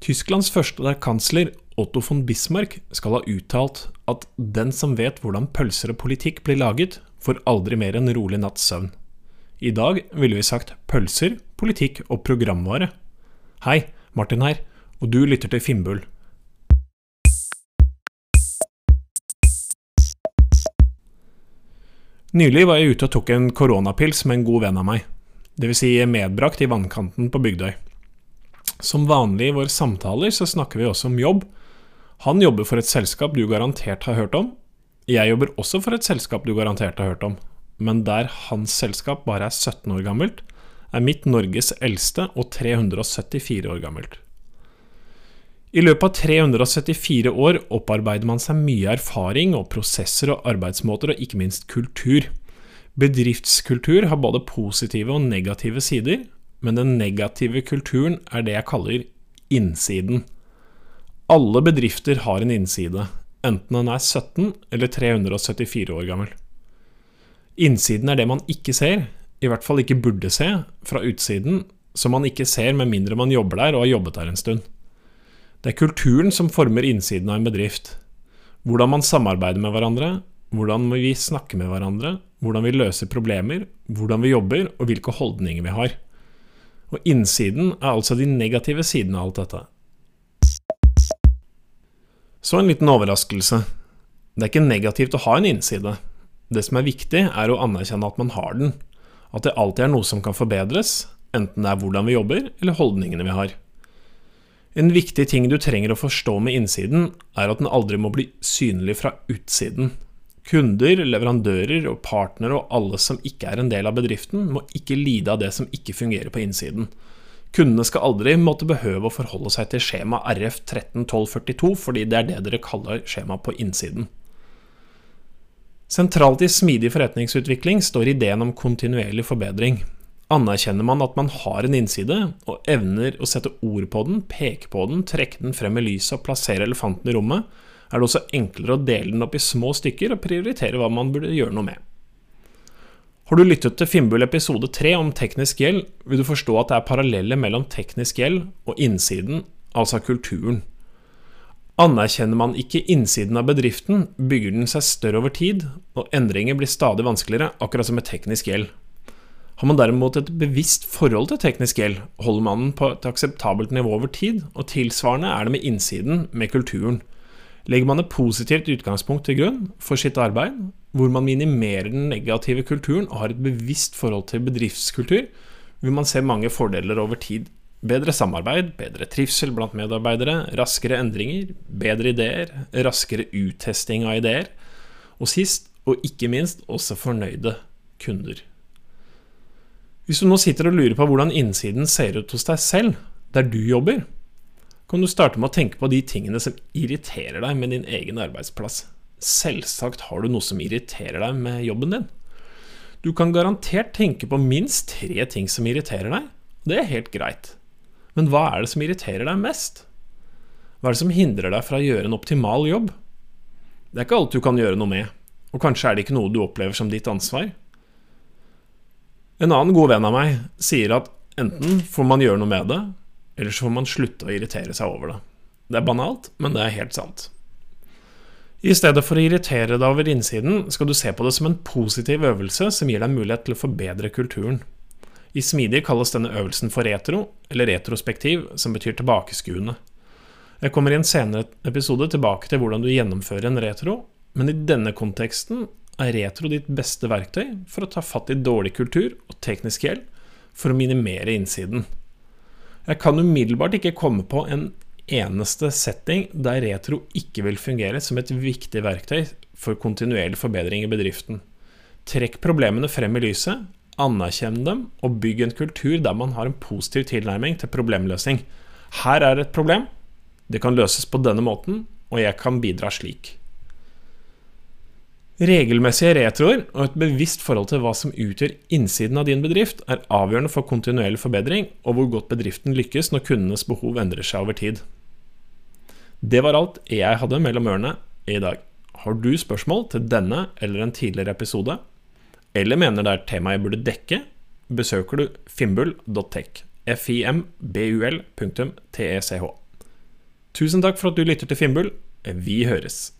Tysklands første kansler Otto von Bismarck skal ha uttalt at den som vet hvordan pølser og politikk blir laget, får aldri mer en rolig natts søvn. I dag ville vi sagt pølser, politikk og programvare. Hei, Martin her, og du lytter til Finnbull. Nylig var jeg ute og tok en koronapils med en god venn av meg, dvs. Si medbrakt i vannkanten på Bygdøy. Som vanlig i våre samtaler så snakker vi også om jobb. Han jobber for et selskap du garantert har hørt om. Jeg jobber også for et selskap du garantert har hørt om. Men der hans selskap bare er 17 år gammelt, er mitt Norges eldste og 374 år gammelt. I løpet av 374 år opparbeider man seg mye erfaring og prosesser og arbeidsmåter, og ikke minst kultur. Bedriftskultur har både positive og negative sider, men den negative kulturen er det jeg kaller innsiden. Alle bedrifter har en innside, enten den er 17 eller 374 år gammel. Innsiden er det man ikke ser, i hvert fall ikke burde se, fra utsiden, som man ikke ser med mindre man jobber der og har jobbet der en stund. Det er kulturen som former innsiden av en bedrift. Hvordan man samarbeider med hverandre, hvordan vi snakker med hverandre, hvordan vi løser problemer, hvordan vi jobber og hvilke holdninger vi har. Og innsiden er altså de negative sidene av alt dette. Så en liten overraskelse. Det er ikke negativt å ha en innside. Det som er viktig, er å anerkjenne at man har den. At det alltid er noe som kan forbedres, enten det er hvordan vi jobber, eller holdningene vi har. En viktig ting du trenger å forstå med innsiden, er at den aldri må bli synlig fra utsiden. Kunder, leverandører og partnere og alle som ikke er en del av bedriften, må ikke lide av det som ikke fungerer på innsiden. Kundene skal aldri måtte behøve å forholde seg til skjema RF 131242, fordi det er det dere kaller skjema på innsiden. Sentralt i smidig forretningsutvikling står ideen om kontinuerlig forbedring. Anerkjenner man at man har en innside, og evner å sette ord på den, peke på den, trekke den frem i lyset og plassere elefanten i rommet, er det også enklere å dele den opp i små stykker og prioritere hva man burde gjøre noe med. Har du lyttet til Finnbull episode 3 om teknisk gjeld, vil du forstå at det er paralleller mellom teknisk gjeld og innsiden, altså kulturen. Anerkjenner man ikke innsiden av bedriften, bygger den seg større over tid, og endringer blir stadig vanskeligere, akkurat som med teknisk gjeld. Har man derimot et bevisst forhold til teknisk gjeld, holder man den på et akseptabelt nivå over tid, og tilsvarende er det med innsiden, med kulturen. Legger man et positivt utgangspunkt til grunn for sitt arbeid, hvor man minimerer den negative kulturen og har et bevisst forhold til bedriftskultur, vil man se mange fordeler over tid. Bedre samarbeid, bedre trivsel blant medarbeidere, raskere endringer, bedre ideer, raskere uttesting av ideer, og sist, og ikke minst, også fornøyde kunder. Hvis du nå sitter og lurer på hvordan innsiden ser ut hos deg selv, der du jobber, kan du starte med å tenke på de tingene som irriterer deg med din egen arbeidsplass. Selvsagt har du noe som irriterer deg med jobben din. Du kan garantert tenke på minst tre ting som irriterer deg. Det er helt greit. Men hva er det som irriterer deg mest? Hva er det som hindrer deg fra å gjøre en optimal jobb? Det er ikke alt du kan gjøre noe med, og kanskje er det ikke noe du opplever som ditt ansvar. En annen god venn av meg sier at enten får man gjøre noe med det, eller så får man slutte å irritere seg over det. Det er banalt, men det er helt sant. I stedet for å irritere deg over innsiden, skal du se på det som en positiv øvelse som gir deg mulighet til å forbedre kulturen. I smidig kalles denne øvelsen for retro, eller retrospektiv, som betyr tilbakeskuende. Jeg kommer i en senere episode tilbake til hvordan du gjennomfører en retro, men i denne konteksten er retro ditt beste verktøy for å ta fatt i dårlig kultur og teknisk gjeld for å minimere innsiden. Jeg kan umiddelbart ikke komme på en eneste setting der retro ikke vil fungere som et viktig verktøy for kontinuerlig forbedring i bedriften. Trekk problemene frem i lyset, anerkjenn dem, og bygg en kultur der man har en positiv tilnærming til problemløsning. Her er et problem, det kan løses på denne måten, og jeg kan bidra slik. Regelmessige retroer og et bevisst forhold til hva som utgjør innsiden av din bedrift, er avgjørende for kontinuerlig forbedring og hvor godt bedriften lykkes når kundenes behov endrer seg over tid. Det var alt jeg hadde mellom ørene i dag. Har du spørsmål til denne eller en tidligere episode, eller mener det er et tema jeg burde dekke, besøker du fimbul.tech. fimbul.tech. Tusen takk for at du lytter til Fimbul. Vi høres.